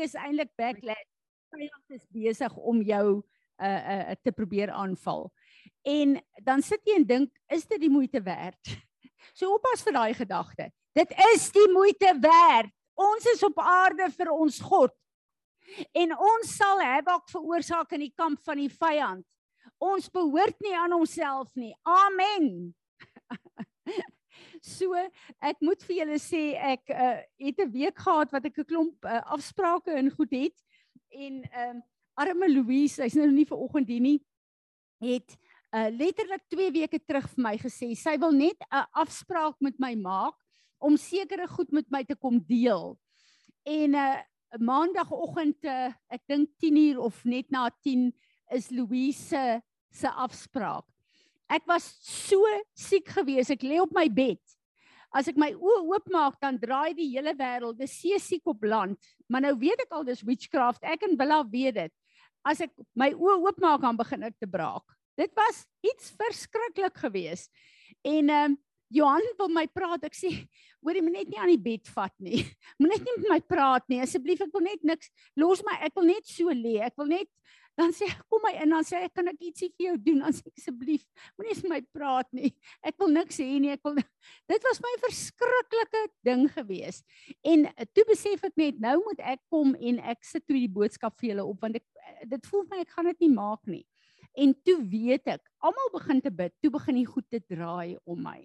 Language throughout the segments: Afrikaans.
enemy is eintlik backlash. Vyand is besig om jou uh uh te probeer aanval. En dan sit jy en dink, is dit die moeite werd? So oppas vir daai gedagte. Dit is die moeite werd. Ons is op aarde vir ons God. En ons sal havoc veroorsaak in die kamp van die vyand. Ons behoort nie aan onsself nie. Amen. so ek moet vir julle sê ek uh, het 'n week gehad wat ek 'n klomp uh, afsprake in goed het en ehm um, arme Louise, sy's nou nie ver oggend hier nie, het uh, letterlik 2 weke terug vir my gesê sy wil net 'n afspraak met my maak om sekere goed met my te kom deel. En uh, maandagooggend uh, ek dink 10uur of net na 10 is Louise se afspraak. Ek was so siek gewees. Ek lê op my bed. As ek my oë oopmaak, dan draai die hele wêreld. Dis see siek op land. Maar nou weet ek al dis witchcraft. Ek en Willa weet dit. As ek my oë oopmaak, dan begin ek te braak. Dit was iets verskriklik geweest. En ehm um, Johan wil my praat. Ek sê, hoor jy moet net nie aan die bed vat nie. Moet net met my praat nie. Asseblief, ek wil net niks. Los my. Ek wil net so lê. Ek wil net dan sê ek kom my in dan sê ek kan ek ietsie vir jou doen sê asseblief. Moenie vir my praat nie. Ek wil niks hê nie. Ek wil dit was my verskriklike ding gewees en toe besef ek net nou moet ek kom en ek sit toe die boodskap vir julle op want ek dit voel my ek gaan dit nie maak nie. En toe weet ek almal begin te bid toe begin die goed te draai om my.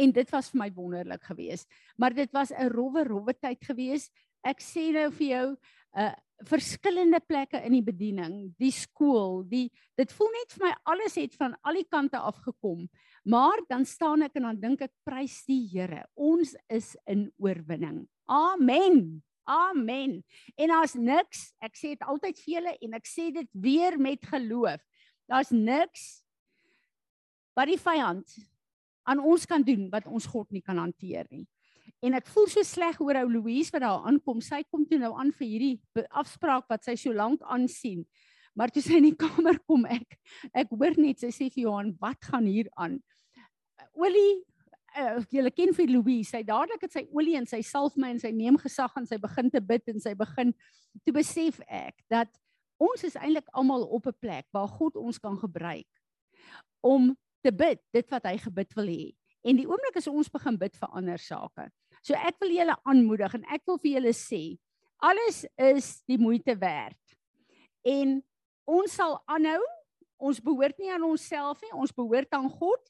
En dit was vir my wonderlik geweest. Maar dit was 'n rowwe rowwe tyd geweest. Ek sê nou vir jou uh, verskillende plekke in die bediening, die skool, die dit voel net vir my alles het van al die kante af gekom. Maar dan staan ek en dan dink ek prys die Here. Ons is in oorwinning. Amen. Amen. En daar's niks, ek sê dit altyd vir julle en ek sê dit weer met geloof. Daar's niks wat die vyand aan ons kan doen wat ons God nie kan hanteer nie. En ek voel so sleg oor ou Louise wat daar aankom. Sy kom toe nou aan vir hierdie afspraak wat sy so lank aansien. Maar toe sy in die kamer kom ek ek hoor net sy sê vir Johan, "Wat gaan hier aan?" Olie uh, julle ken vir Louise, sy dadelik het sy olie en sy salf my en sy neem gesag en sy begin te bid en sy begin toe besef ek dat ons is eintlik almal op 'n plek waar God ons kan gebruik om te bid dit wat hy gebid wil hê. En die oomblik as ons begin bid vir ander sake. So ek wil julle aanmoedig en ek wil vir julle sê alles is die moeite werd. En ons sal aanhou. Ons behoort nie aan onsself nie, ons behoort aan God.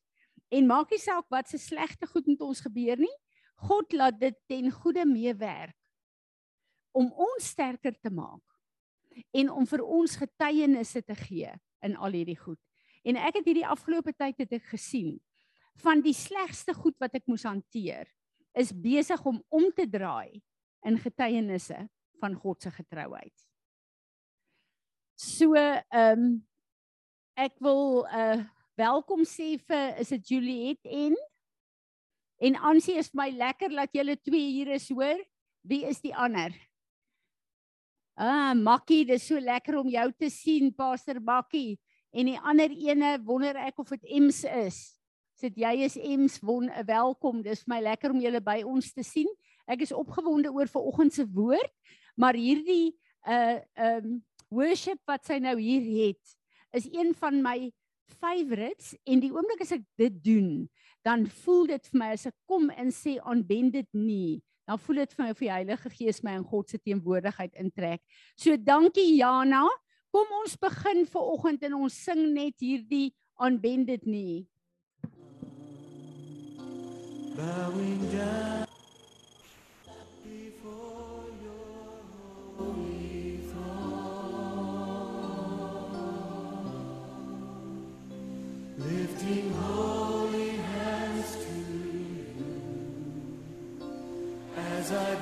En maak nie saak wat se slegte goed met ons gebeur nie. God laat dit ten goeie meewerk om ons sterker te maak en om vir ons getuienisse te gee in al hierdie goed. En ek het hierdie afgelope tyd het ek gesien van die slegste goed wat ek moes hanteer is besig om om te draai in getuienisse van God se getrouheid. So ehm um, ek wil uh welkom sê vir is dit Juliet en en Ansie is vir my lekker dat julle twee hier is hoor. Wie is die ander? Ah, Makkie, dis so lekker om jou te sien, Pastor Makkie. En die ander ene wonder ek of dit Ems is sit jy is Ems won welkom. Dis my lekker om julle by ons te sien. Ek is opgewonde oor vanoggend se woord, maar hierdie uh um worship wat sy nou hier het, is een van my favorites en die oomblik as ek dit doen, dan voel dit vir my as ek kom en sê aanbend dit nie, dan voel dit vir my of die Heilige Gees my in God se teenwoordigheid intrek. So dankie Jana. Kom ons begin vir oggend en ons sing net hierdie aanbend dit nie bowing down. Before your holy throne, lifting holy hands to you. As I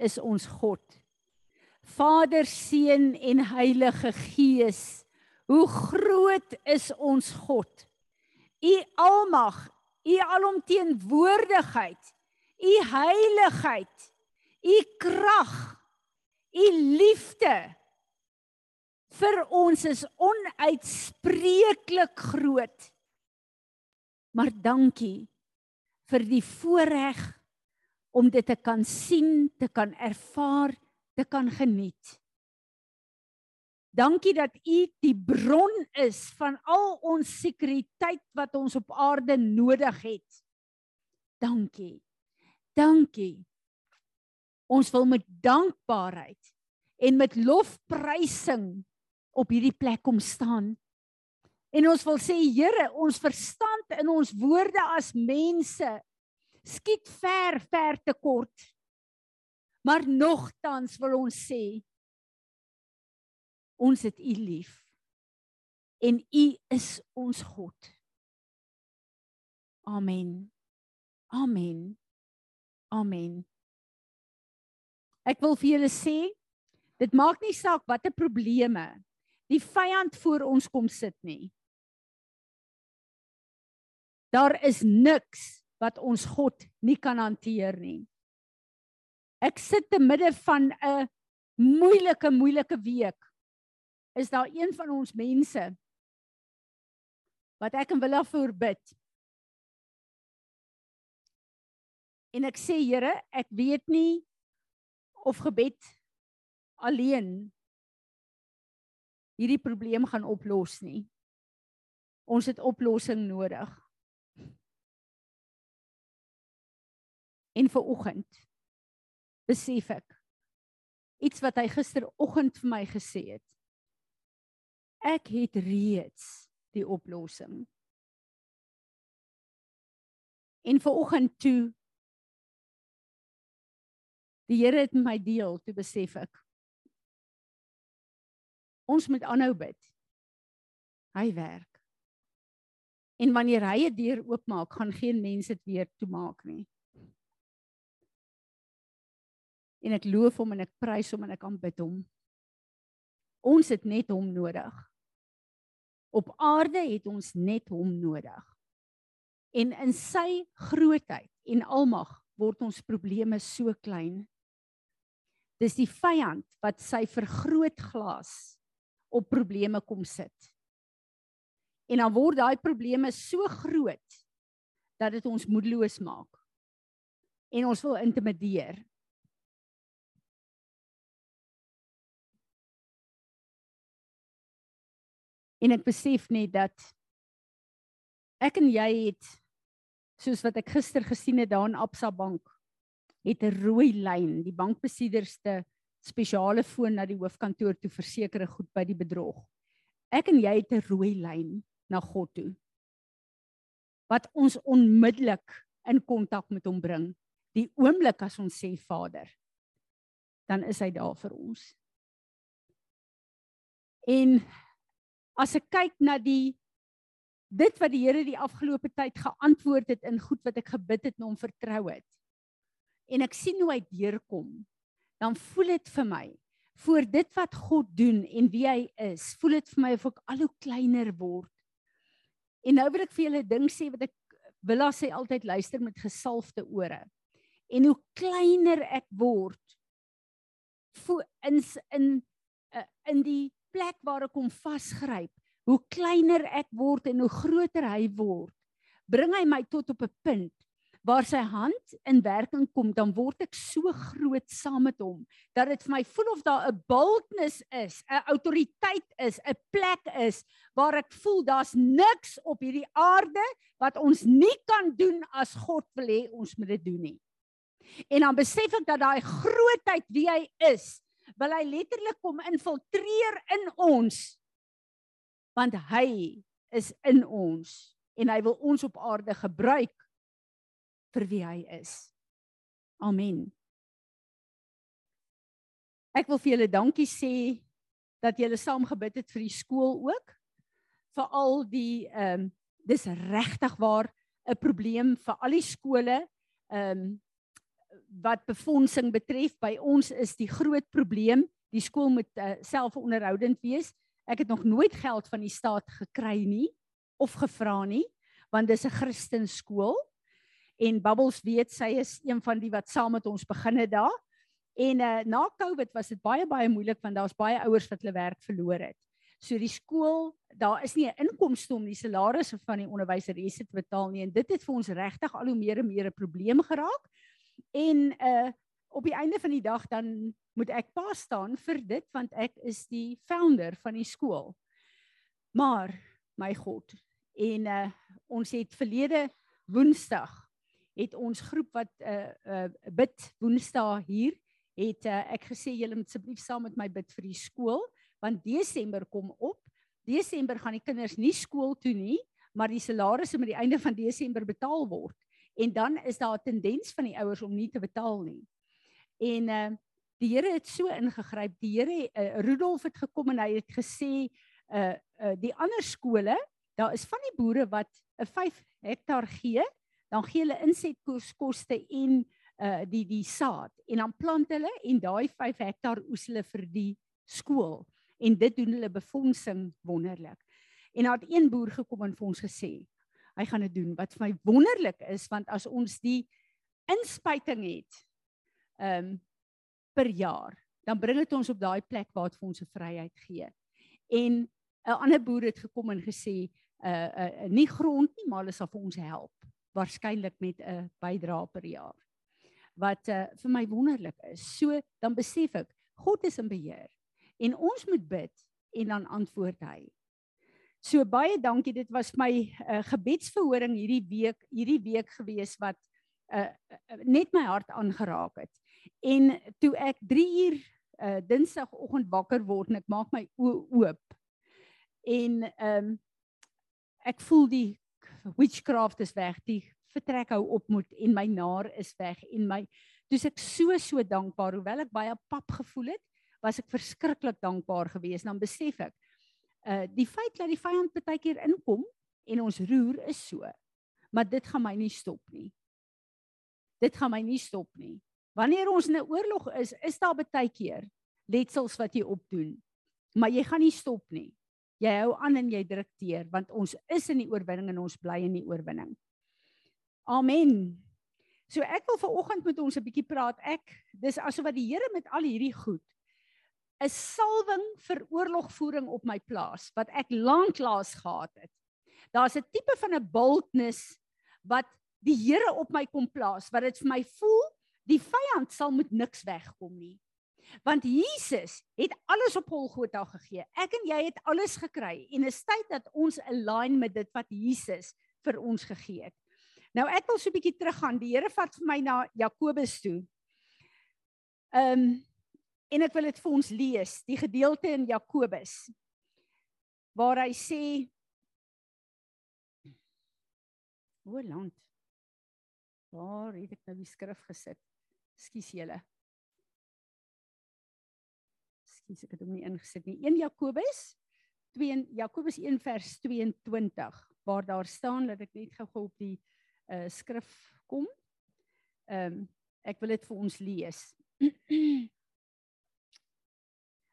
is ons God? Vader, Seun en Heilige Gees. Hoe groot is ons God? U almag, u alomteenwoordigheid, u heiligheid, u krag, u liefde vir ons is onuitspreeklik groot. Maar dankie vir die voorreg om dit te kan sien, te kan ervaar, te kan geniet. Dankie dat U die bron is van al ons sekuriteit wat ons op aarde nodig het. Dankie. Dankie. Ons wil met dankbaarheid en met lofprysing op hierdie plek kom staan. En ons wil sê Here, ons verstand in ons woorde as mense skiet ver ver te kort. Maar nogtans wil ons sê ons het U lief en U is ons God. Amen. Amen. Amen. Ek wil vir julle sê dit maak nie saak watter probleme die vyand voor ons kom sit nie. Daar is niks wat ons God nie kan hanteer nie. Ek sit te midde van 'n moeilike moeilike week. Is daar een van ons mense wat ek en Willa voorbid? En ek sê Here, ek weet nie of gebed alleen hierdie probleem gaan oplos nie. Ons het oplossing nodig. En vir oggend besef ek iets wat hy gisteroggend vir my gesê het. Ek het reeds die oplossing. En vir oggend toe die Here het my deel toe besef ek ons moet aanhou bid. Hy werk. En wanneer hy 'n deur oopmaak, gaan geen mens dit weer toemaak nie. En ek loof hom en ek prys hom en ek aanbid hom. Ons het net hom nodig. Op aarde het ons net hom nodig. En in sy grootheid en almag word ons probleme so klein. Dis die vyand wat sy vergrootglas op probleme kom sit. En dan word daai probleme so groot dat dit ons moedeloos maak. En ons wil intimideer. En ek besef net dat ek en jy het soos wat ek gister gesien het daar in Absa Bank het 'n rooi lyn, die bankbesiederste spesiale foon na die hoofkantoor toe verseker goed by die bedrog. Ek en jy het 'n rooi lyn na God toe. Wat ons onmiddellik in kontak met hom bring. Die oomblik as ons sê Vader, dan is hy daar vir ons. En as ek kyk na die dit wat die Here die afgelope tyd geantwoord het in goed wat ek gebid het en hom vertrou het. En ek sien hoe hy deurkom dan voel dit vir my voor dit wat God doen en wie hy is, voel dit vir my of ek al hoe kleiner word. En nou wil ek vir julle ding sê wat ek Willa sê altyd luister met gesalfde ore. En hoe kleiner ek word voel in in eh, in die plek waar ek hom vasgryp, hoe kleiner ek word en hoe groter hy word, bring hy my tot op 'n punt waar sy hand in werking kom, dan word ek so groot saam met hom dat dit vir my voel of daar 'n boldness is, 'n autoriteit is, 'n plek is waar ek voel daar's niks op hierdie aarde wat ons nie kan doen as God wil hê ons moet dit doen nie. En dan besef ek dat daai grootheid wie hy is, wil hy letterlik kom infiltreer in ons want hy is in ons en hy wil ons op aarde gebruik vir wie hy is. Amen. Ek wil vir julle dankie sê dat julle saam gebid het vir die skool ook. Vir al die ehm um, dis regtig waar 'n probleem vir al die skole. Ehm um, wat befondsing betref by ons is die groot probleem die skool moet uh, selfonderhoudend wees. Ek het nog nooit geld van die staat gekry nie of gevra nie want dis 'n Christen skool en Bubbles weet sy is een van die wat saam met ons begin het daar. En uh, na Covid was dit baie baie moeilik want daar's baie ouers wat hulle werk verloor het. So die skool, daar is nie 'n inkomste om die salarisse van die onderwyseresse te betaal nie en dit het vir ons regtig al hoe meer en meer 'n probleem geraak. En uh op die einde van die dag dan moet ek pa staan vir dit want ek is die founder van die skool. Maar my God, en uh ons het verlede Woensdag het ons groep wat uh uh bid Woensdag hier het uh, ek gesê julle moet asseblief saam met my bid vir die skool want Desember kom op. Desember gaan die kinders nie skool toe nie, maar die salarisse met die einde van Desember betaal word. En dan is daar 'n tendens van die ouers om nie te betaal nie. En uh die Here het so ingegryp. Die Here uh, Rudolf het gekom en hy het gesê uh uh die ander skole, daar is van die boere wat 'n 5 hektaar gee, dan gee hulle insetkoste en uh die die saad en dan plant hulle en daai 5 hektaar oes hulle vir die skool en dit doen hulle befondsing wonderlik. En daar het een boer gekom en vir ons gesê hy gaan dit doen wat vir my wonderlik is want as ons die inspuiting het ehm um, per jaar dan bring dit ons op daai plek waar dit vir ons 'n vryheid gee. En 'n ander boer het gekom en gesê uh uh nie grond nie maar hulle sal vir ons help waarskynlik met 'n bydrae per jaar wat uh, vir my wonderlik is. So dan besef ek God is in beheer en ons moet bid en dan antwoord hy. So baie dankie. Dit was my uh, gebedsverhoring hierdie week, hierdie week gewees wat uh, net my hart aangeraak het. En toe ek 3 uur uh, Dinsdagoggend wakker word en ek maak my oë oop. En ehm um, ek voel die witchcraft is weg, die vertrek hou op moet en my naar is weg en my dis ek so so dankbaar hoewel ek baie pap gevoel het, was ek verskriklik dankbaar geweest. Dan besef ek uh die feit dat die vyand baie keer inkom en ons roer is so. Maar dit gaan my nie stop nie. Dit gaan my nie stop nie. Wanneer ons in 'n oorlog is, is daar baie keer letsels wat jy opdoen. Maar jy gaan nie stop nie. Jy hou aan en jy druk teer want ons is in die oorwinning en ons bly in die oorwinning. Amen. So ek wil vanoggend met ons 'n bietjie praat. Ek dis asof wat die Here met al hierdie goed 'n salwing vir oorlogvoering op my plaas wat ek lanklaas gehad het. Daar's 'n tipe van 'n boldness wat die Here op my kom plaas wat dit vir my voel die vyand sal met niks wegkom nie. Want Jesus het alles op Golgotha gegee. Ek en jy het alles gekry en is tyd dat ons align met dit wat Jesus vir ons gegee het. Nou ek wil so 'n bietjie teruggaan. Die Here vat vir my na Jakobus toe. Ehm um, en ek wil dit vir ons lees, die gedeelte in Jakobus waar hy sê O land. Waar het ek nou die skrif gesit? Ekskuus julle. Ekskuus ek het hom nie ingesit nie. 1 Jakobus 2 Jakobus 1 vers 22 waar daar staan dat ek net gou op die uh skrif kom. Ehm um, ek wil dit vir ons lees.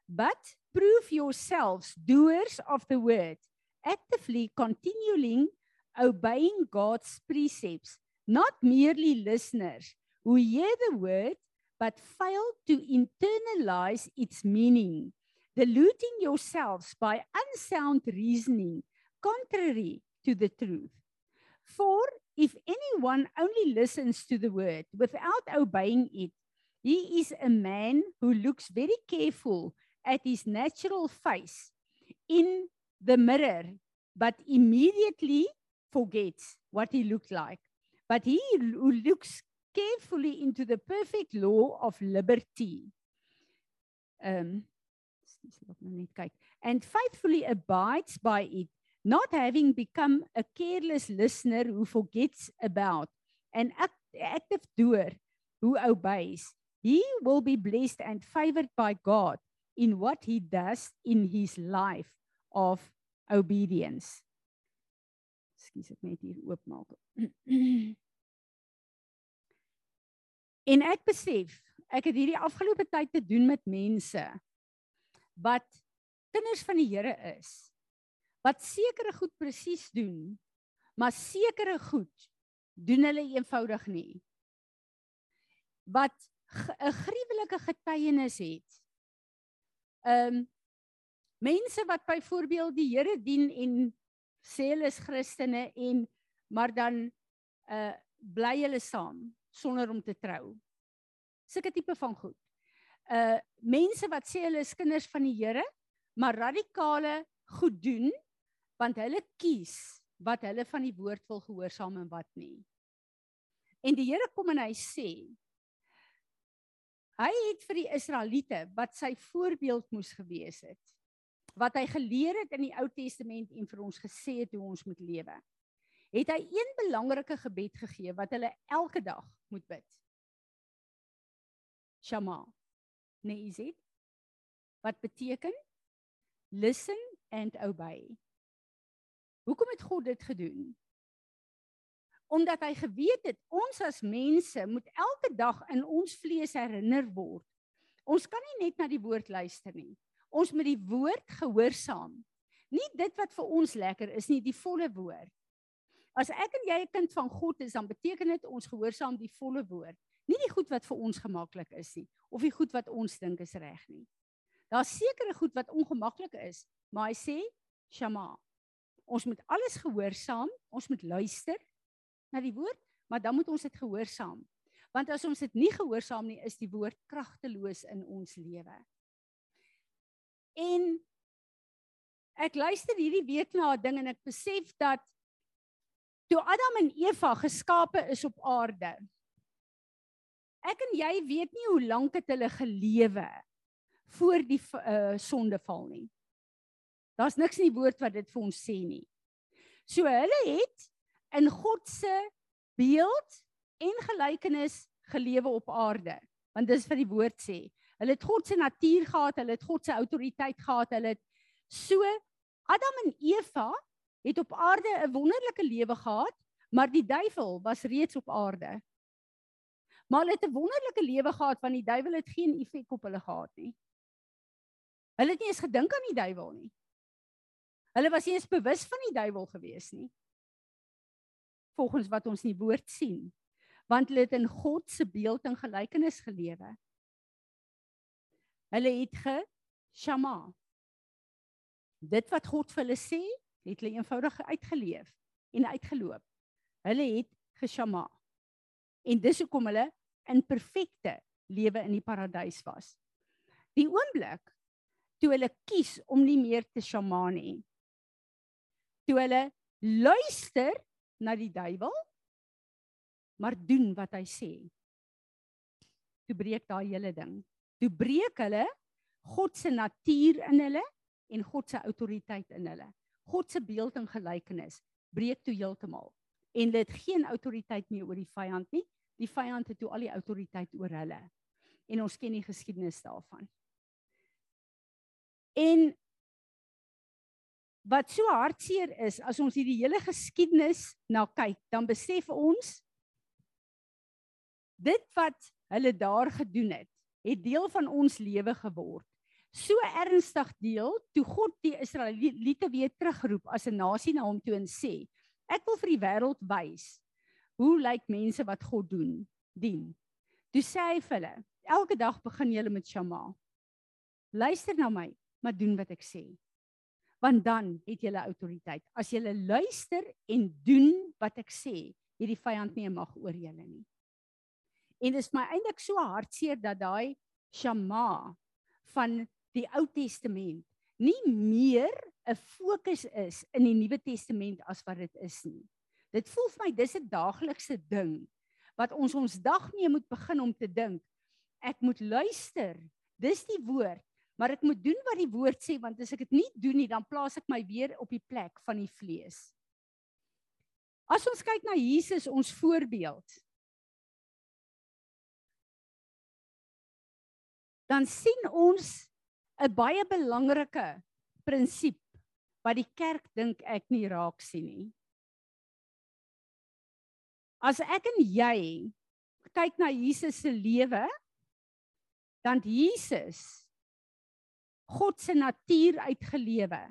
But prove yourselves doers of the word, actively continuing obeying God's precepts, not merely listeners who hear the word but fail to internalize its meaning, deluding yourselves by unsound reasoning contrary to the truth. For if anyone only listens to the word without obeying it, he is a man who looks very careful at his natural face in the mirror, but immediately forgets what he looked like. But he who looks carefully into the perfect law of liberty, um, and faithfully abides by it, not having become a careless listener who forgets about, an act, active doer who obeys, he will be blessed and favored by God in what he does in his life of obedience. Ekskuus, ek net hier oopmaak. En ek besef, ek het hierdie afgelope tyd te doen met mense wat kinders van die Here is. Wat sekere goed presies doen, maar sekere goed doen hulle eenvoudig nie. Wat 'n gruwelike getuienis het. Ehm um, mense wat byvoorbeeld die Here dien en sê hulle is Christene en maar dan uh bly hulle saam sonder om te trou. Sulke tipe van goed. Uh mense wat sê hulle is kinders van die Here, maar radikale goed doen want hulle kies wat hulle van die woord wil gehoorsaam en wat nie. En die Here kom en hy sê hy het vir die Israeliete wat sy voorbeeld moes gewees het wat hy geleer het in die Ou Testament en vir ons gesê het hoe ons moet lewe. Het hy een belangrike gebed gegee wat hulle elke dag moet bid. Shama. Nee, is dit? Wat beteken listen and obey. Hoekom het God dit gedoen? Omdat hy geweet het ons as mense moet elke dag in ons vlees herinner word. Ons kan nie net na die woord luister nie. Ons moet die woord gehoorsaam. Nie dit wat vir ons lekker is nie, die volle woord. As ek en jy 'n kind van God is, dan beteken dit ons gehoorsaam die volle woord. Nie die goed wat vir ons gemaklik is nie of die goed wat ons dink is reg nie. Daar's sekere goed wat ongemaklik is, maar hy sê shama. Ons moet alles gehoorsaam, ons moet luister na die woord, maar dan moet ons dit gehoorsaam. Want as ons dit nie gehoorsaam nie, is die woord kragteloos in ons lewe. En ek luister hierdie week na 'n ding en ek besef dat toe Adam en Eva geskape is op aarde. Ek en jy weet nie hoe lank het hulle gelewe voor die uh, sondeval nie. Daar's niks in die woord wat dit vir ons sê nie. So hulle het in God se beeld en gelykenis gelewe op aarde. Want dis wat die woord sê. Hulle het God se natuur gehad, hulle het God se autoriteit gehad, hulle het so Adam en Eva het op aarde 'n wonderlike lewe gehad, maar die duiwel was reeds op aarde. Maar hulle het 'n wonderlike lewe gehad want die duiwel het geen effek op hulle gehad nie. Hulle het nie eens gedink aan die duiwel nie. Hulle was nie eens bewus van die duiwel gewees nie. Volgens wat ons in die woord sien, want hulle het in God se beeld en gelykenis gelewe. Hulle het ge shama. Dit wat God vir hulle sê, het hulle eenvoudig uitgeleef en uitgeloop. Hulle het geshama. En dis hoekom hulle in perfekte lewe in die paradys was. Die oomblik toe hulle kies om nie meer te shama nie. Toe hulle luister na die duiwel maar doen wat hy sê. Toe breek daai hele ding. Toe breek hulle God se natuur in hulle en God se autoriteit in hulle. God se beeld en gelykenis breek toe heeltemal. En hulle het geen autoriteit meer oor die vyand nie. Die vyand het toe al die autoriteit oor hulle. En ons ken die geskiedenis daarvan. En wat so hartseer is as ons hierdie hele geskiedenis na kyk, dan besef ons dit wat hulle daar gedoen het, het deel van ons lewe geword. So ernstig deel toe God die Israeliete weer terugroep as 'n nasie na hom toe en sê: "Ek wil vir die wêreld wys hoe lyk mense wat God doen, dien." Toe sê hy vir hulle: "Elke dag begin julle met Shama. Luister na my, maar doen wat ek sê." Want dan het julle autoriteit. As julle luister en doen wat ek sê, het die vyand nie 'n mag oor julle nie. En dit is my eintlik so hartseer dat daai Shama van die Ou Testament nie meer 'n fokus is in die Nuwe Testament as wat dit is nie. Dit voel vir my dis 'n daaglikse ding wat ons ons dag mee moet begin om te dink. Ek moet luister. Dis die woord, maar ek moet doen wat die woord sê want as ek dit nie doen nie, dan plaas ek my weer op die plek van die vlees. As ons kyk na Jesus ons voorbeeld, dan sien ons 'n baie belangrike prinsip wat die kerk dink ek nie raak sien nie. As ek en jy kyk na Jesus se lewe, dan Jesus God se natuur uitgelewe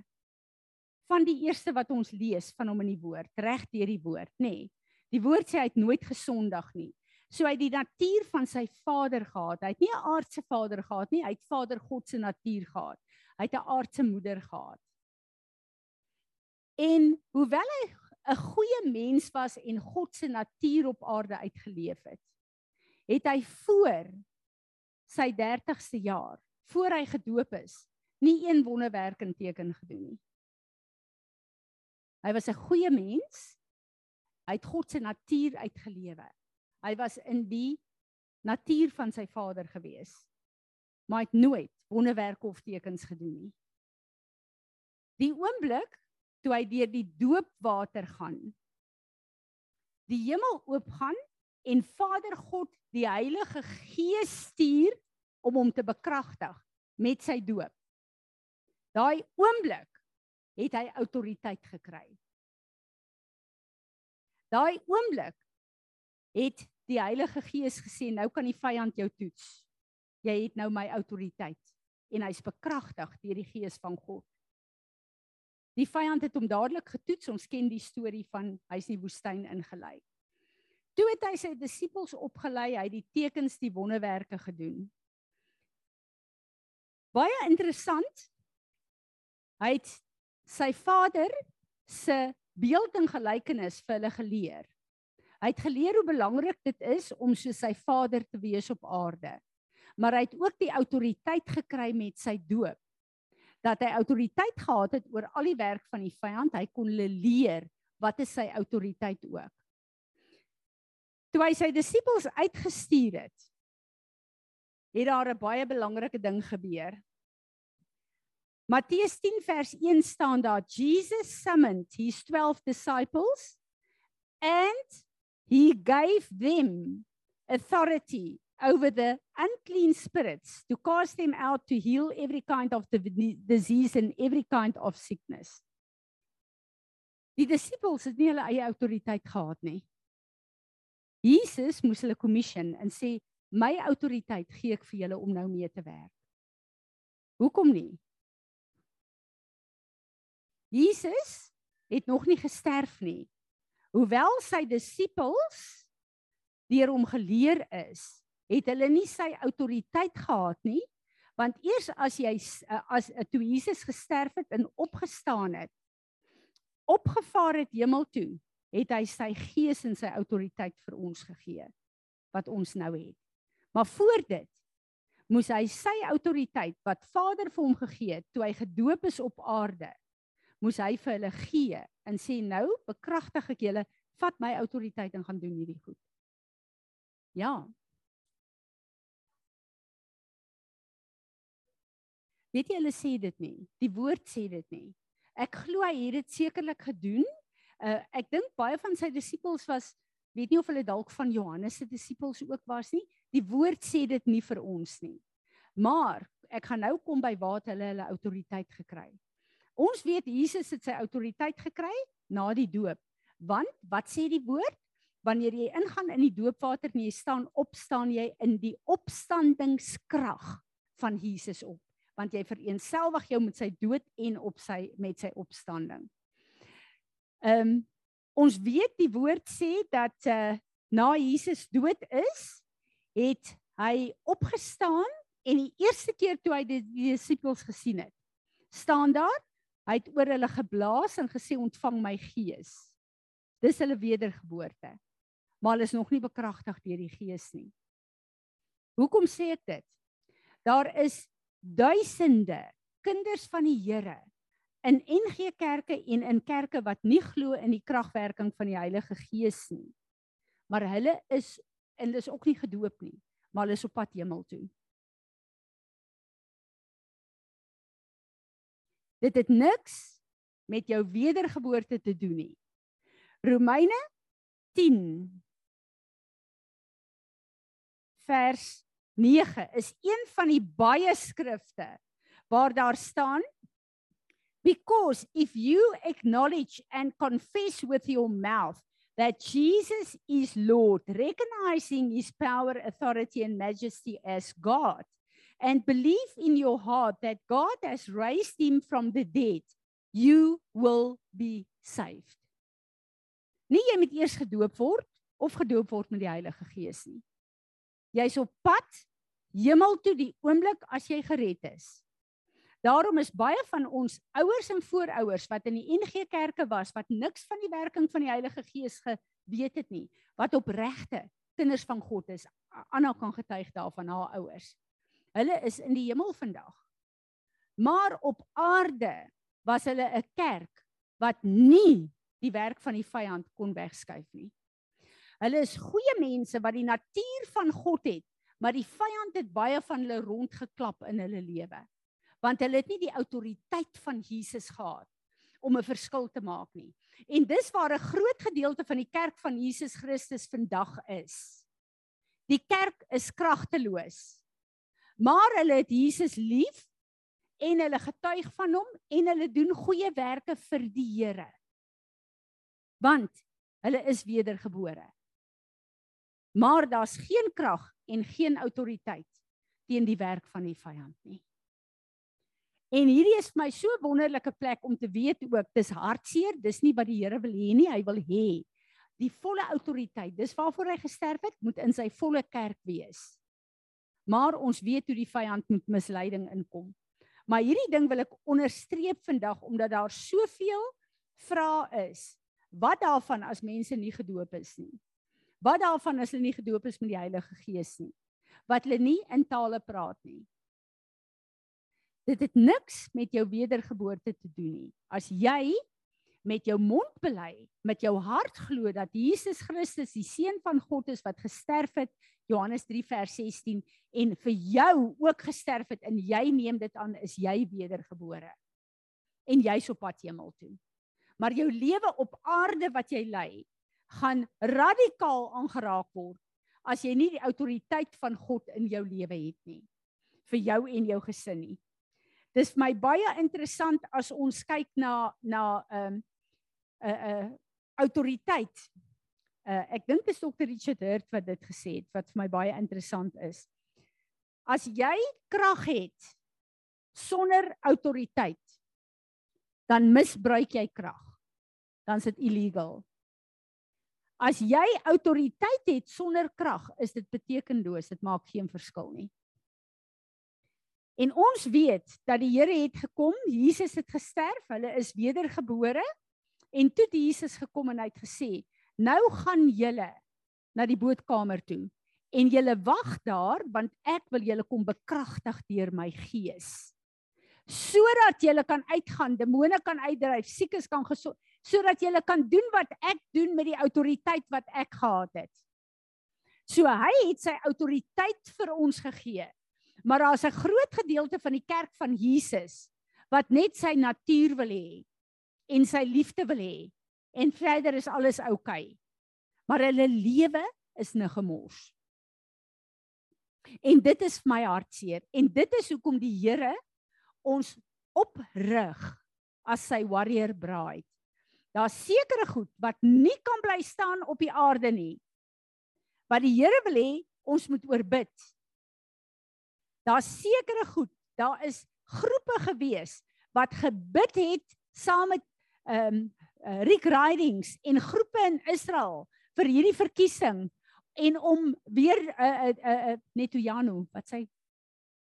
van die eerste wat ons lees van hom in die woord, reg deur die woord, nê. Nee, die woord sê hy het nooit gesondag nie. So hy het die natuur van sy Vader gehad. Hy het nie 'n aardse vader gehad nie, hy het Vader God se natuur gehad. Hy het 'n aardse moeder gehad. En hoewel hy 'n goeie mens was en God se natuur op aarde uitgeleef het, het hy voor sy 30ste jaar, voor hy gedoop is, nie een wonderwerk en teken gedoen nie. Hy was 'n goeie mens. Hy het God se natuur uitgelewe. Hy was in die natuur van sy Vader gewees. Maar hy het nooit wonderwerke of tekens gedoen nie. Die oomblik toe hy deur die doopwater gaan, die hemel oopgaan en Vader God die Heilige Gees stuur om hom te bekragtig met sy doop. Daai oomblik het hy autoriteit gekry. Daai oomblik het die Heilige Gees gesê nou kan die vyand jou toets. Jy het nou my autoriteit en hy's bekragtig deur die Gees van God. Die vyand het hom dadelik getoets. Ons ken die storie van hy's in die woestyn ingelei. Toe het hy sy disippels opgelei, hy het die tekens, die wonderwerke gedoen. Baie interessant. Hy het sy vader se beeld en gelykenis vir hulle geleer. Hy het geleer hoe belangrik dit is om so sy vader te wees op aarde. Maar hy het ook die autoriteit gekry met sy doop. Dat hy autoriteit gehad het oor al die werk van die vyand, hy kon hulle leer wat is sy autoriteit ook. Toe hy sy disippels uitgestuur het, het daar 'n baie belangrike ding gebeur. Matteus 10 vers 1 staan daar Jesus summoned his 12 disciples and he gave them authority over the unclean spirits to cast them out to heal every kind of disease and every kind of sickness. Die disippels het nie hulle eie autoriteit gehad nie. Jesus moes hulle commission en sê my autoriteit gee ek vir julle om nou mee te werk. Hoekom nie? Jesus het nog nie gesterf nie. Hoewel sy disippels deur hom geleer is, het hulle nie sy autoriteit gehad nie, want eers as jy as toe Jesus gesterf het en opgestaan het, opgevaar het hemel toe, het hy sy gees en sy autoriteit vir ons gegee wat ons nou het. Maar voor dit moes hy sy autoriteit wat Vader vir hom gegee het toe hy gedoop is op aarde moes hy vir hulle gee en sê nou bekragtig ek julle vat my autoriteit en gaan doen hierdie goed. Ja. Weet jy hulle sê dit nie. Die woord sê dit nie. Ek glo hy het dit sekerlik gedoen. Uh ek dink baie van sy disippels was weet nie of hulle dalk van Johannes se disippels ook was nie. Die woord sê dit nie vir ons nie. Maar ek gaan nou kom by waar hulle hulle autoriteit gekry het. Ons weet Jesus het sy autoriteit gekry na die doop. Want wat sê die woord? Wanneer jy ingaan in die doopwater en jy staan op, staan jy in die opstandingskrag van Jesus op, want jy vereenselwig jou met sy dood en op sy met sy opstanding. Ehm um, ons weet die woord sê dat uh, na Jesus dood is, het hy opgestaan en die eerste keer toe hy die disippels gesien het, staan daar Hy het oor hulle geblaas en gesê ontvang my gees. Dis hulle wedergeboorte. Maar hulle is nog nie bekragtig deur die gees nie. Hoekom sê ek dit? Daar is duisende kinders van die Here in NG kerke en in kerke wat nie glo in die kragwerking van die Heilige Gees nie. Maar hulle is en hulle is ook nie gedoop nie, maar hulle is op pad hemel toe. Dit het niks met jou wedergeboorte te doen nie. Romeine 10 vers 9 is een van die baie skrifte waar daar staan because if you acknowledge and confess with your mouth that Jesus is Lord, recognizing his power, authority, and majesty as God, and believe in your heart that God has raised him from the dead, you will be saved. Nie jy moet eers gedoop word of gedoop word met die Heilige Gees nie. Jy's op pad hemel toe die oomblik as jy gered is. Daarom is baie van ons ouers en voorouers wat in die NG Kerke was wat niks van die werking van die Heilige Gees geweet het nie, wat opregte kinders van God is. Anna kan getuig daarvan haar ouers. Hulle is in die hemel vandag. Maar op aarde was hulle 'n kerk wat nie die werk van die vyand kon wegskuif nie. Hulle is goeie mense wat die natuur van God het, maar die vyand het baie van hulle rondgeklap in hulle lewe. Want hulle het nie die autoriteit van Jesus gehad om 'n verskil te maak nie. En dis waar 'n groot gedeelte van die kerk van Jesus Christus vandag is. Die kerk is kragteloos. Maar hulle het Jesus lief en hulle getuig van hom en hulle doen goeie werke vir die Here. Want hulle is wedergebore. Maar daar's geen krag en geen autoriteit teen die werk van die vyand nie. En hierdie is vir my so wonderlike plek om te weet ook dis hartseer, dis nie wat die Here wil hê nie, hy wil hê die volle autoriteit. Dis waarvoor hy gesterf het, moet in sy volle kerk wees. Maar ons weet hoe die vyand met misleiding inkom. Maar hierdie ding wil ek onderstreep vandag omdat daar soveel vrae is. Wat daarvan as mense nie gedoop is nie? Wat daarvan as hulle nie gedoop is met die Heilige Gees nie? Wat hulle nie in tale praat nie? Dit het niks met jou wedergeboorte te doen nie. As jy met jou mond bely, met jou hart glo dat Jesus Christus die seun van God is wat gesterf het, Johannes 3 vers 16 en vir jou ook gesterf het en jy neem dit aan, is jy wedergebore. En jy's op pad hemel toe. Maar jou lewe op aarde wat jy lei, gaan radikaal aangeraak word as jy nie die autoriteit van God in jou lewe het nie vir jou en jou gesin nie. Dis vir my baie interessant as ons kyk na na 'n um, 'n uh, 'n uh, autoriteit. Uh, ek dink dis Dr. Richard Hurt wat dit gesê het wat vir my baie interessant is. As jy krag het sonder autoriteit, dan misbruik jy krag. Dan is dit illegal. As jy autoriteit het sonder krag, is dit betekenloos. Dit maak geen verskil nie. En ons weet dat die Here het gekom, Jesus het gesterf, hulle is wedergebore en toe het Jesus gekom en hy het gesê, "Nou gaan julle na die bootkamer toe en julle wag daar want ek wil julle kom bekragtig deur my gees." sodat jy kan uitgaan, demone kan uitdryf, siekes kan gesond, sodat jy kan doen wat ek doen met die autoriteit wat ek gehad het. So hy het sy autoriteit vir ons gegee. Maar daar's 'n groot gedeelte van die kerk van Jesus wat net sy natuur wil hê en sy liefde wil hê en verder is alles oukei. Okay. Maar hulle lewe is 'n gemors. En dit is my hartseer en dit is hoekom die Here ons oprig as sy warrior bride. Daar's sekere goed wat nie kan bly staan op die aarde nie. Wat die Here wil hê ons moet oorbid. Daar's sekere goed, daar is groepe gewees wat gebid het saam met ehm um, uh, Rick Ridings en groepe in Israel vir hierdie verkiesing en om weer 'n uh, 'n uh, uh, uh, Netanyahu, wat sê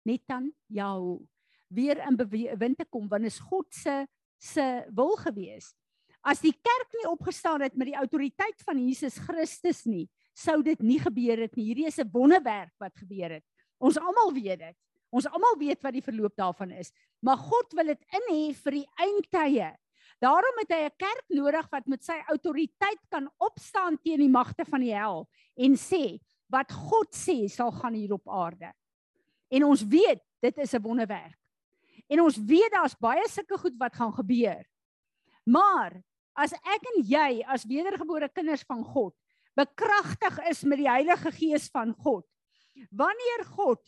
Netanyahu weer in bewind te kom want is God se se wil gewees. As die kerk nie opgestaan het met die autoriteit van Jesus Christus nie, sou dit nie gebeur het nie. Hierdie is 'n wonderwerk wat gebeur het. Ons almal weet dit. Ons almal weet wat die verloop daarvan is. Maar God wil dit in hê vir die eindtye. Daarom het hy 'n kerk nodig wat met sy autoriteit kan opstaan teen die magte van die hel en sê wat God sê sal gaan hier op aarde. En ons weet dit is 'n wonderwerk. En ons weet daar's baie sulke goed wat gaan gebeur. Maar as ek en jy as wedergebore kinders van God bekragtig is met die Heilige Gees van God, wanneer God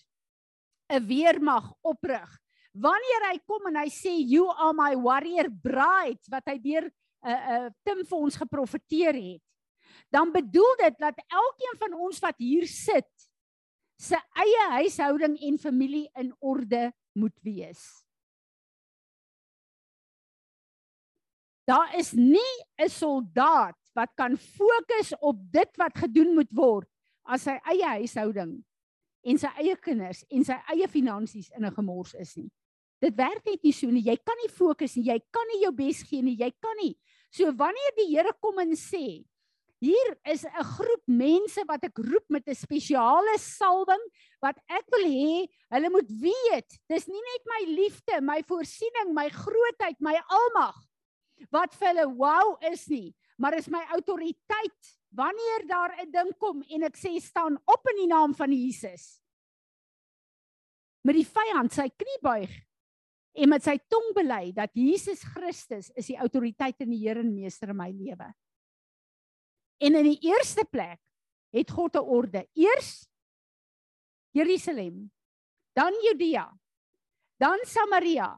'n weermag oprig, wanneer hy kom en hy sê you are my warrior bride wat hy deur 'n uh, 'n uh, Tim vir ons geprofeteer het, dan bedoel dit dat elkeen van ons wat hier sit se eie huishouding en familie in orde moet wees. Daar is nie 'n soldaat wat kan fokus op dit wat gedoen moet word as sy eie huishouding en sy eie kinders en sy eie finansies in 'n gemors is nie. Dit werk net nie so nie. Jy kan nie fokus nie. Jy kan nie jou bes gee nie. Jy kan nie. So wanneer die Here kom en sê, hier is 'n groep mense wat ek roep met 'n spesiale salwing wat ek wil hê hulle moet weet, dis nie net my liefde, my voorsiening, my grootheid, my almag wat vir hulle wow is nie, maar is my autoriteit wanneer daar 'n ding kom en ek sê staan op in die naam van Jesus. Met die vyand sy knie buig en met sy tong bely dat Jesus Christus is die autoriteit en die Here en meester in my lewe. En in die eerste plek het God 'n orde. Eers Jerusalem, dan Judea, dan Samaria,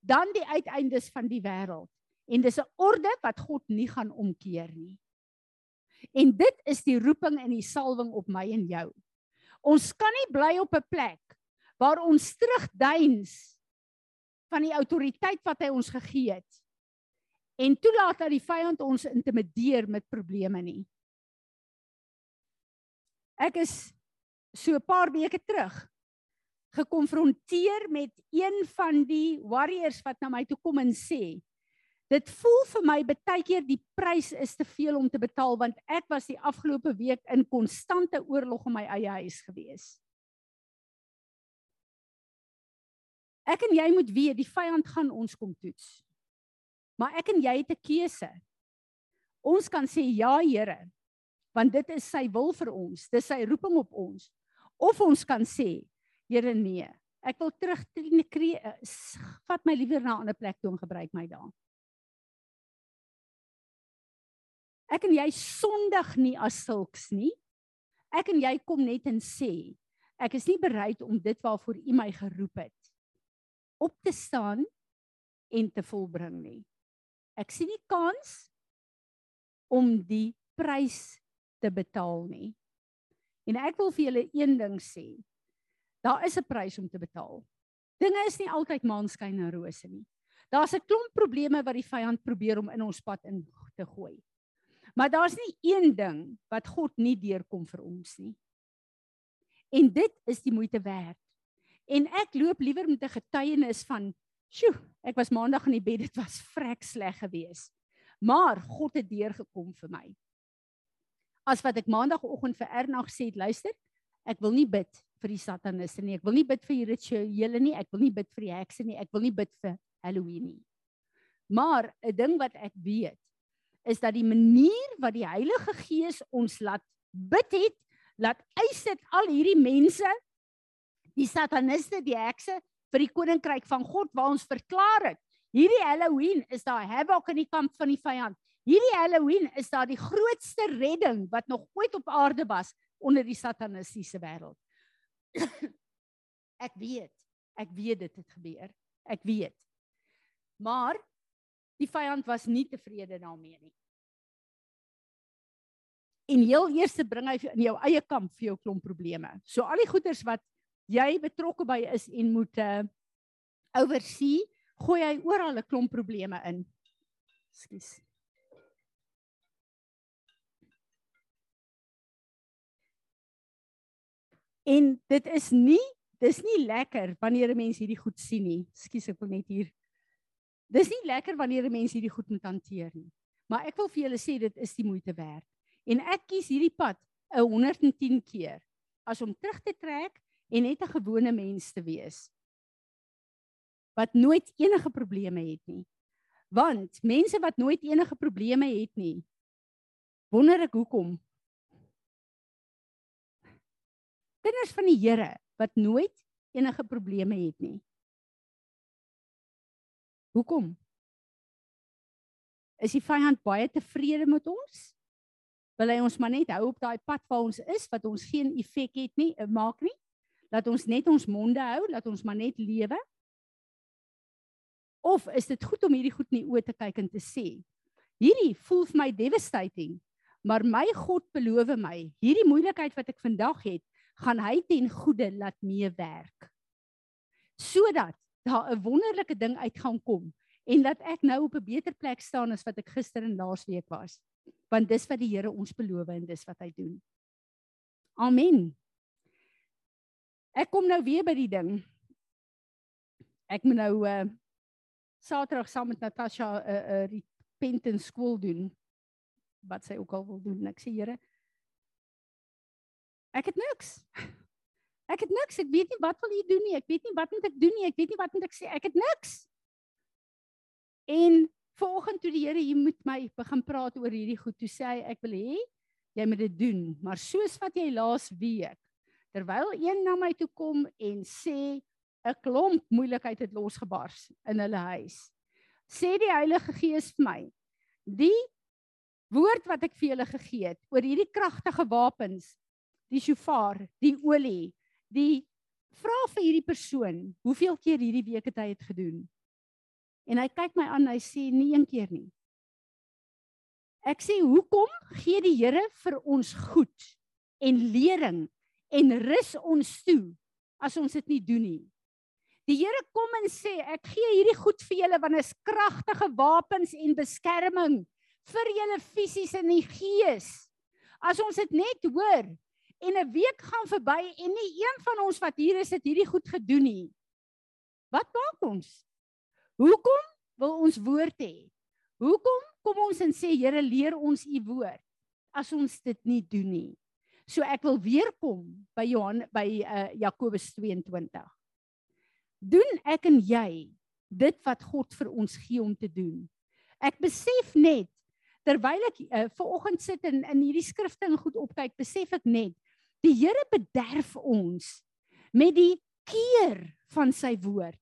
dan die uiteindes van die wêreld. En dis 'n orde wat God nie gaan omkeer nie. En dit is die roeping en die salwing op my en jou. Ons kan nie bly op 'n plek waar ons terugduins van die autoriteit wat hy ons gegee het en toelaat dat die vyand ons intimideer met probleme nie. Ek is so 'n paar weke terug gekonfronteer met een van die warriors wat na my toe kom en sê dit voel vir my baie keer die prys is te veel om te betaal want ek was die afgelope week in konstante oorlog in my eie huis gewees. Ek en jy moet weet die vyand gaan ons kom toets. Maar ek en jy het 'n keuse. Ons kan sê ja Here, want dit is sy wil vir ons, dis sy roeping op ons. Of ons kan sê, Here nee, ek wil terug tree, vat my liewer na 'n ander plek toe en gebruik my daar. Ek en jy sondig nie as sulks nie. Ek en jy kom net en sê, ek is nie bereid om dit waarvoor U my geroep het op te staan en te volbring nie. Ek sien nie kans om die prys te betaal nie. En ek wil vir julle een ding sê. Daar is 'n prys om te betaal. Dinge is nie altyd maanskyn en rose nie. Daar's 'n klomp probleme wat die vyand probeer om in ons pad in te gooi. Maar daar's nie een ding wat God nie deurkom vir ons nie. En dit is die moeite werd. En ek loop liewer met 'n getuienis van, "Sjoe, ek was maandag in die bed, dit was vrek sleg geweest." Maar God het deurgekom vir my. As wat ek maandagooggend vir Ernag gesê het, luister, ek wil nie bid vir die sataniste nie. Ek wil nie bid vir die rituele nie. Ek wil nie bid vir die hekse nie. Ek wil nie bid vir Halloween nie. Maar 'n ding wat ek weet is dat die manier wat die Heilige Gees ons laat bid het, laat eis dit al hierdie mense, die sataniste, die hekse vir die koninkryk van God waar ons verklaar het. Hierdie Halloween is daar havoc in die kamp van die vyand. Hierdie Halloween is daar die grootste redding wat nog ooit op aarde was onder die satanistiese wêreld. ek weet, ek weet dit het gebeur. Ek weet. Maar die vyand was nie tevrede daarmee nie. En heel eers bring hy in jou eie kamp vir jou klomp probleme. So al die goeders wat jy betrokke by is en moet uh oversee, gooi hy oral 'n klomp probleme in. Ekskuus. En dit is nie dis nie lekker wanneer 'n mens hierdie goed sien nie. Ekskuus, ek wil net hier. Dis nie lekker wanneer 'n mens hierdie goed moet hanteer nie. Maar ek wil vir julle sê dit is die moeite werd. En ek kies hierdie pad 'n 110 keer as om terug te trek en net 'n gewone mens te wees wat nooit enige probleme het nie. Want mense wat nooit enige probleme het nie, wonder ek hoekom. Kinders van die Here wat nooit enige probleme het nie. Hoekom? Is die vyand baie tevrede met ons? Wil hy ons maar net hou op daai pad waar ons is wat ons geen effek het nie, eh, maak nie? Laat ons net ons monde hou, laat ons maar net lewe? Of is dit goed om hierdie goed in die oë te kyk en te sê, hierdie voel vir my devastating, Maar my God beloof my, hierdie moeilikheid wat ek vandag het, gaan hy ten goeie laat meewerk. Sodat daar 'n wonderlike ding uit gaan kom en dat ek nou op 'n beter plek staan as wat ek gister en laasweek was. Want dis wat die Here ons beloof en dis wat hy doen. Amen. Ek kom nou weer by die ding. Ek moet nou uh Saterdag saam met Natasha 'n uh, 'n uh, repentance skool doen wat sy ook al wil doen. Ek sê Here, ek het niks. Ek het niks. Ek weet nie wat wil U doen nie. Ek weet nie wat moet ek doen nie. Ek weet nie wat moet ek sê. Ek het niks. En vanoggend toe die Here hier met my begin praat oor hierdie goed, toe sê hy ek wil hê jy moet dit doen, maar soos wat jy laas week terwyl een na my toe kom en sê 'n klomp moeilikheid het losgebars in hulle huis. Sê die Heilige Gees vir my, die woord wat ek vir julle gegee het oor hierdie kragtige wapens, die shofar, die olie, die vra vir hierdie persoon, hoeveel keer hierdie week het hy dit gedoen? En hy kyk my aan, hy sê nie een keer nie. Ek sê, "Hoekom gee die Here vir ons goed en lering en rus ons toe as ons dit nie doen nie?" Die Here kom en sê, "Ek gee hierdie goed vir julle want is kragtige wapens en beskerming vir julle fisies en die gees." As ons dit net hoor en 'n week gaan verby en nie een van ons wat hier is het hierdie goed gedoen nie. Wat maak ons? Hoekom wil ons woord hê? Hoekom kom ons en sê Here leer ons u woord as ons dit nie doen nie? So ek wil weer kom by Johan by uh, Jakobus 22. Doen ek en jy dit wat God vir ons gee om te doen? Ek besef net terwyl ek uh, ver oggend sit en in hierdie skrifting goed opkyk, besef ek net die Here bederf ons met die keer van sy woord.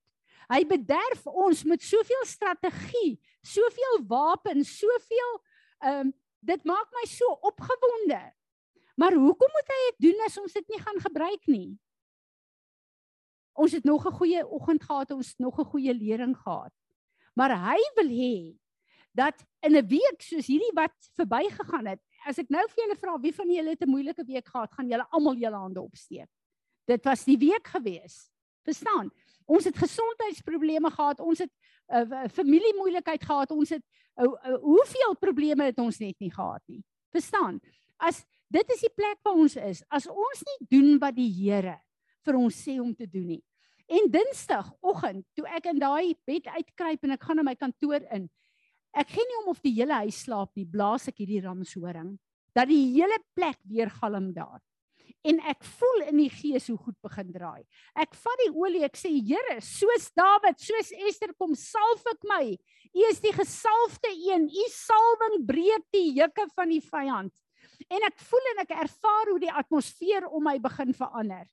Hy bederf ons met soveel strategie, soveel wapens, soveel ehm um, dit maak my so opgewonde. Maar hoekom moet hy dit doen as ons dit nie gaan gebruik nie? Ons het nog 'n goeie oggend gehad, ons het nog 'n goeie lering gehad. Maar hy wil hê dat in 'n week soos hierdie wat verbygegaan het, as ek nou vir julle vra wie van julle het 'n moeilike week gehad, gaan julle almal julle hande opsteek. Dit was die week gewees. Verstaan? Ons het gesondheidsprobleme gehad, ons het 'n uh, familiemoeilikheid gehad, ons het uh, uh, hoeveel probleme het ons net nie gehad nie. Verstaan? As dit is die plek waar ons is, as ons nie doen wat die Here vir ons sê om te doen nie. En Dinsdagoggend, toe ek in daai bed uitkruip en ek gaan na my kantoor in, ek gee nie om of die hele huis slaap nie, blaas ek hierdie ramshoring dat die hele plek weer galm daar en ek voel in die gees hoe goed begin draai. Ek vat die olie, ek sê Here, soos Dawid, soos Ester kom salf ek my. U is die gesalfde een. U salwing breek die juke van die vyand. En ek voel en ek ervaar hoe die atmosfeer om my begin verander.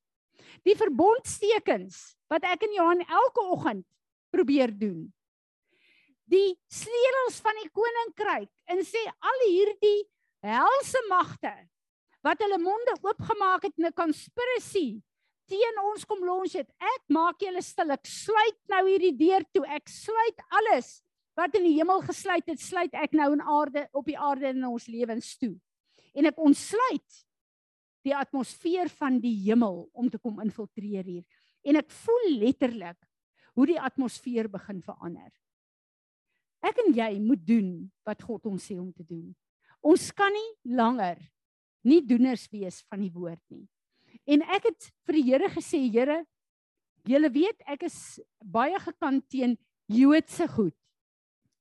Die verbondstekens wat ek en Johan elke oggend probeer doen. Die sleutels van die koninkryk en sê al hierdie helse magte wat hulle monde oopgemaak het in 'n conspiracy teen ons kom lons het. Ek maak julle stil. Ek sluit nou hierdie deur toe. Ek sluit alles wat in die hemel gesluit het, sluit ek nou in aarde op die aarde in ons lewens toe. En ek ontsluit die atmosfeer van die hemel om te kom infiltreer hier. En ek voel letterlik hoe die atmosfeer begin verander. Ek en jy moet doen wat God ons sê om te doen. Ons kan nie langer nie doeners wees van die woord nie. En ek het vir die Here gesê, Here, julle weet ek is baie gekant teen Joodse goed.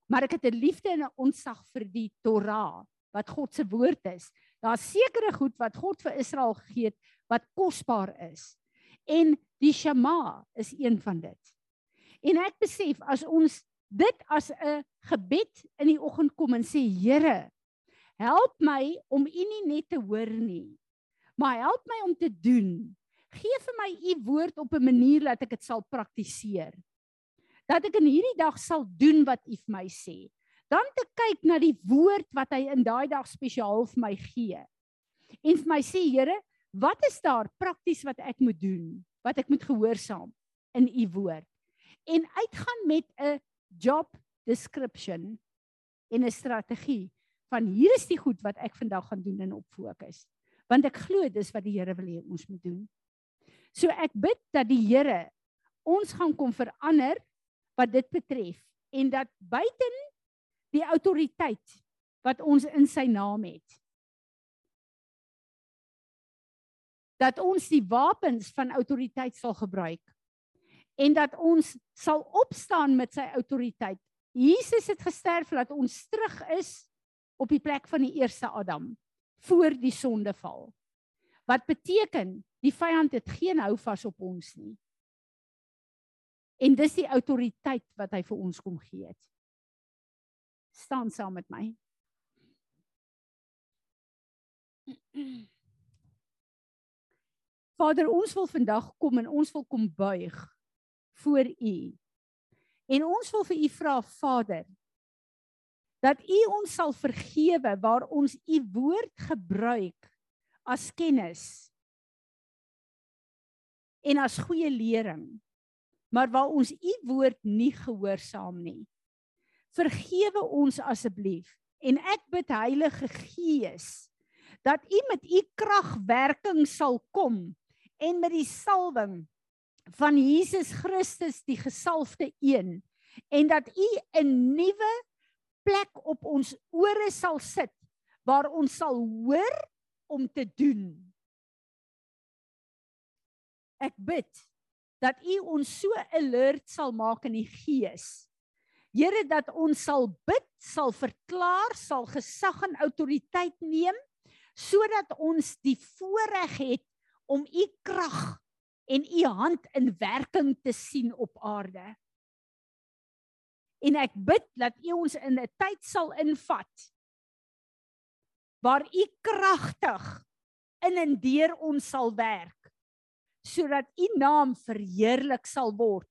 Maar ek het 'n liefde en 'n ontzag vir die Torah wat God se woord is. Daar's sekere goed wat God vir Israel gegee het wat kosbaar is. En die Shema is een van dit. En ek besef as ons dit as 'n gebed in die oggend kom en sê Here, Help my om U nie net te hoor nie, maar help my om te doen. Gee vir my U woord op 'n manier dat ek dit sal praktiseer. Dat ek in hierdie dag sal doen wat U vir my sê. Dan te kyk na die woord wat hy in daai dag spesiaal vir my gee. En vir my sê Here, wat is daar prakties wat ek moet doen? Wat ek moet gehoorsaam in U woord? En uitgaan met 'n job description en 'n strategie van hier is die goed wat ek vandag gaan doen en op fokus. Want ek glo dis wat die Here wil hê ons moet doen. So ek bid dat die Here ons gaan kom verander wat dit betref en dat buiten die autoriteit wat ons in sy naam het dat ons die wapens van autoriteit sal gebruik en dat ons sal opstaan met sy autoriteit. Jesus het gesterf dat ons terug is op die plek van die eerste Adam voor die sondeval. Wat beteken die vyand het geen houvas op ons nie. En dis die autoriteit wat hy vir ons kom gee het. Staan saam met my. Vader, ons wil vandag kom en ons wil kom buig voor U. En ons wil vir U vra, Vader, dat U ons sal vergewe waar ons U woord gebruik as kennis en as goeie lering, maar waar ons U woord nie gehoorsaam nie. Vergewe ons asseblief en ek bid Heilige Gees dat U met U kragwerking sal kom en met die salwing van Jesus Christus die gesalfde een en dat u 'n nuwe plek op ons ore sal sit waar ons sal hoor om te doen. Ek bid dat u ons so alert sal maak in die gees. Here dat ons sal bid, sal verklaar, sal gesag en autoriteit neem sodat ons die voorreg het om u krag en u hand in werking te sien op aarde. En ek bid dat u ons in 'n tyd sal invat waar u kragtig in en deur ons sal werk sodat u naam verheerlik sal word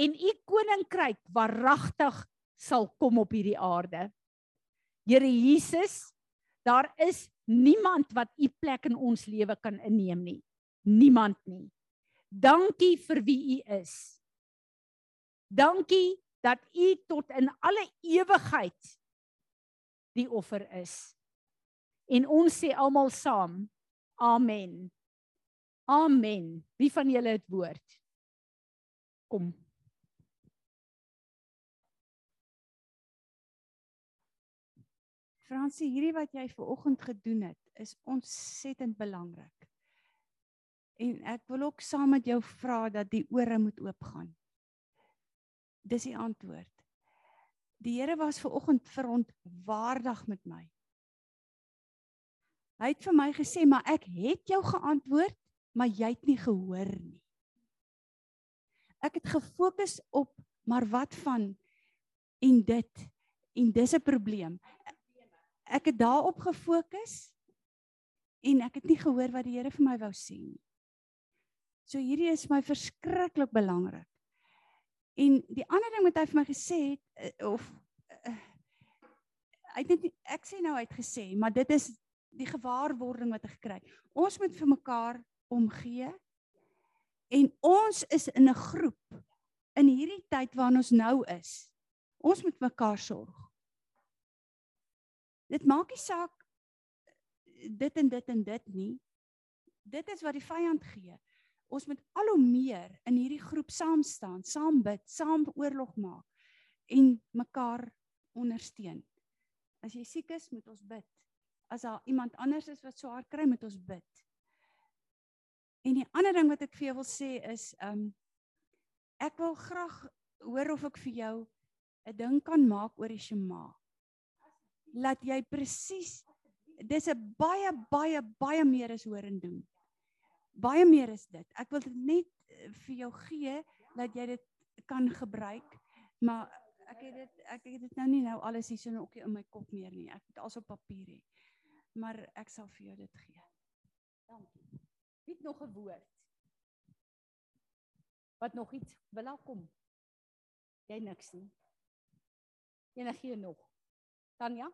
en u koninkryk waaragtig sal kom op hierdie aarde. Here Jesus, daar is niemand wat u plek in ons lewe kan inneem nie. Niemand nie. Dankie vir wie u is. Dankie dat u tot in alle ewigheid die offer is. En ons sê almal saam: Amen. Amen. Wie van julle het woord? Kom. Fransie, hierdie wat jy ver oggend gedoen het, is ontsettend belangrik. En ek wil ook saam met jou vra dat die ore moet oopgaan. Dis die antwoord. Die Here was ver oggend verontwaardig met my. Hy het vir my gesê, "Maar ek het jou geantwoord, maar jy het nie gehoor nie." Ek het gefokus op maar wat van en dit en dis 'n probleem ek het daarop gefokus en ek het nie gehoor wat die Here vir my wou sê nie. So hierdie is my verskriklik belangrik. En die ander ding wat hy vir my gesê het eh, of uh, hy het net ek sê nou hy het gesê, maar dit is die gewaarwording wat ek gekry het. Ons moet vir mekaar omgee. En ons is in 'n groep in hierdie tyd waarin ons nou is. Ons moet mekaar sorg. Dit maak nie saak dit en dit en dit nie. Dit is wat die vyand gee. Ons moet al hoe meer in hierdie groep saam staan, saam bid, saam oorlog maak en mekaar ondersteun. As jy siek is, moet ons bid. As daar iemand anders is wat swaar kry, moet ons bid. En die ander ding wat ek vir jou wil sê is, um ek wil graag hoor of ek vir jou 'n ding kan maak oor die Shema laat jy presies dis 'n baie baie baie meer is hoor en doen. Baie meer is dit. Ek wil dit net eh, vir jou gee dat jy dit kan gebruik, maar ek het dit ek het dit nou nie nou alles hier so ook in my kop meer nie. Ek het alles op papier hê. Maar ek sal vir jou dit gee. Dankie. Wie het nog 'n woord? Wat nog iets wil daar kom? Jy niks nie. Enige nog. Tanya?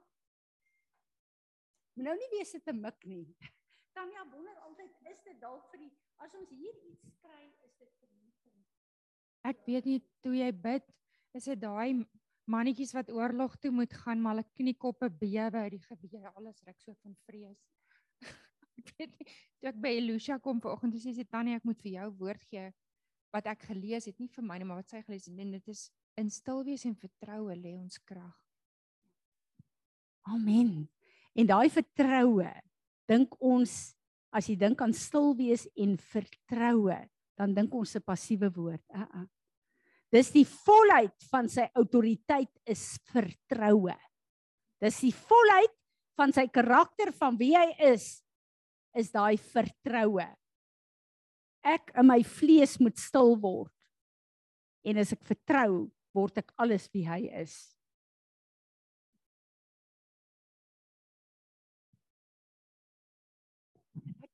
Moet nou nie weer sit te mik nie. Tanya wonder altyd is dit dalk vir die as ons hier iets kry, is dit vir die Ek weet nie toe jy bid, is dit daai mannetjies wat oorlog toe moet gaan, maar hulle kniekoppe bewe uit die geweer, alles ruk so van vrees. ek weet nie, toe ek by Elusha kom vanoggend, sê sy Tannie, ek moet vir jou woord gee wat ek gelees het, nie vir my nie, maar wat sy gelees het en dit is in stil wees en vertroue lê ons krag. Amen. En daai vertroue, dink ons as jy dink aan stil wees en vertroue, dan dink ons 'n passiewe woord. Uh -uh. Dis die volheid van sy autoriteit is vertroue. Dis die volheid van sy karakter van wie hy is is daai vertroue. Ek in my vlees moet stil word. En as ek vertrou, word ek alles wie hy is.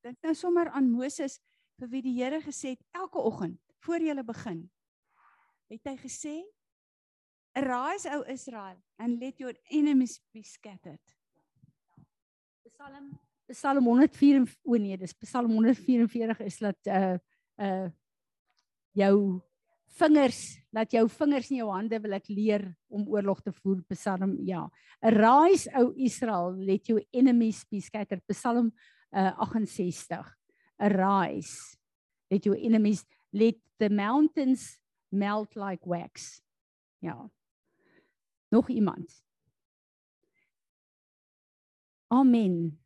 Dink nou sommer aan Moses vir wie die Here gesê het elke oggend voor jy begin. Het hy gesê: "Arise, O Israel, and let your enemies be scattered." Psalm Psalm 104 o nee, dis Psalm 144 is dat uh uh jou vingers, laat jou vingers in jou hande wil ek leer om oorlog te voer. Psalm ja. Arise O Israel, let your enemies be scattered. Psalm uh 68. Arise. Let your enemies let the mountains melt like wax. Ja. Nog iemand? Amen.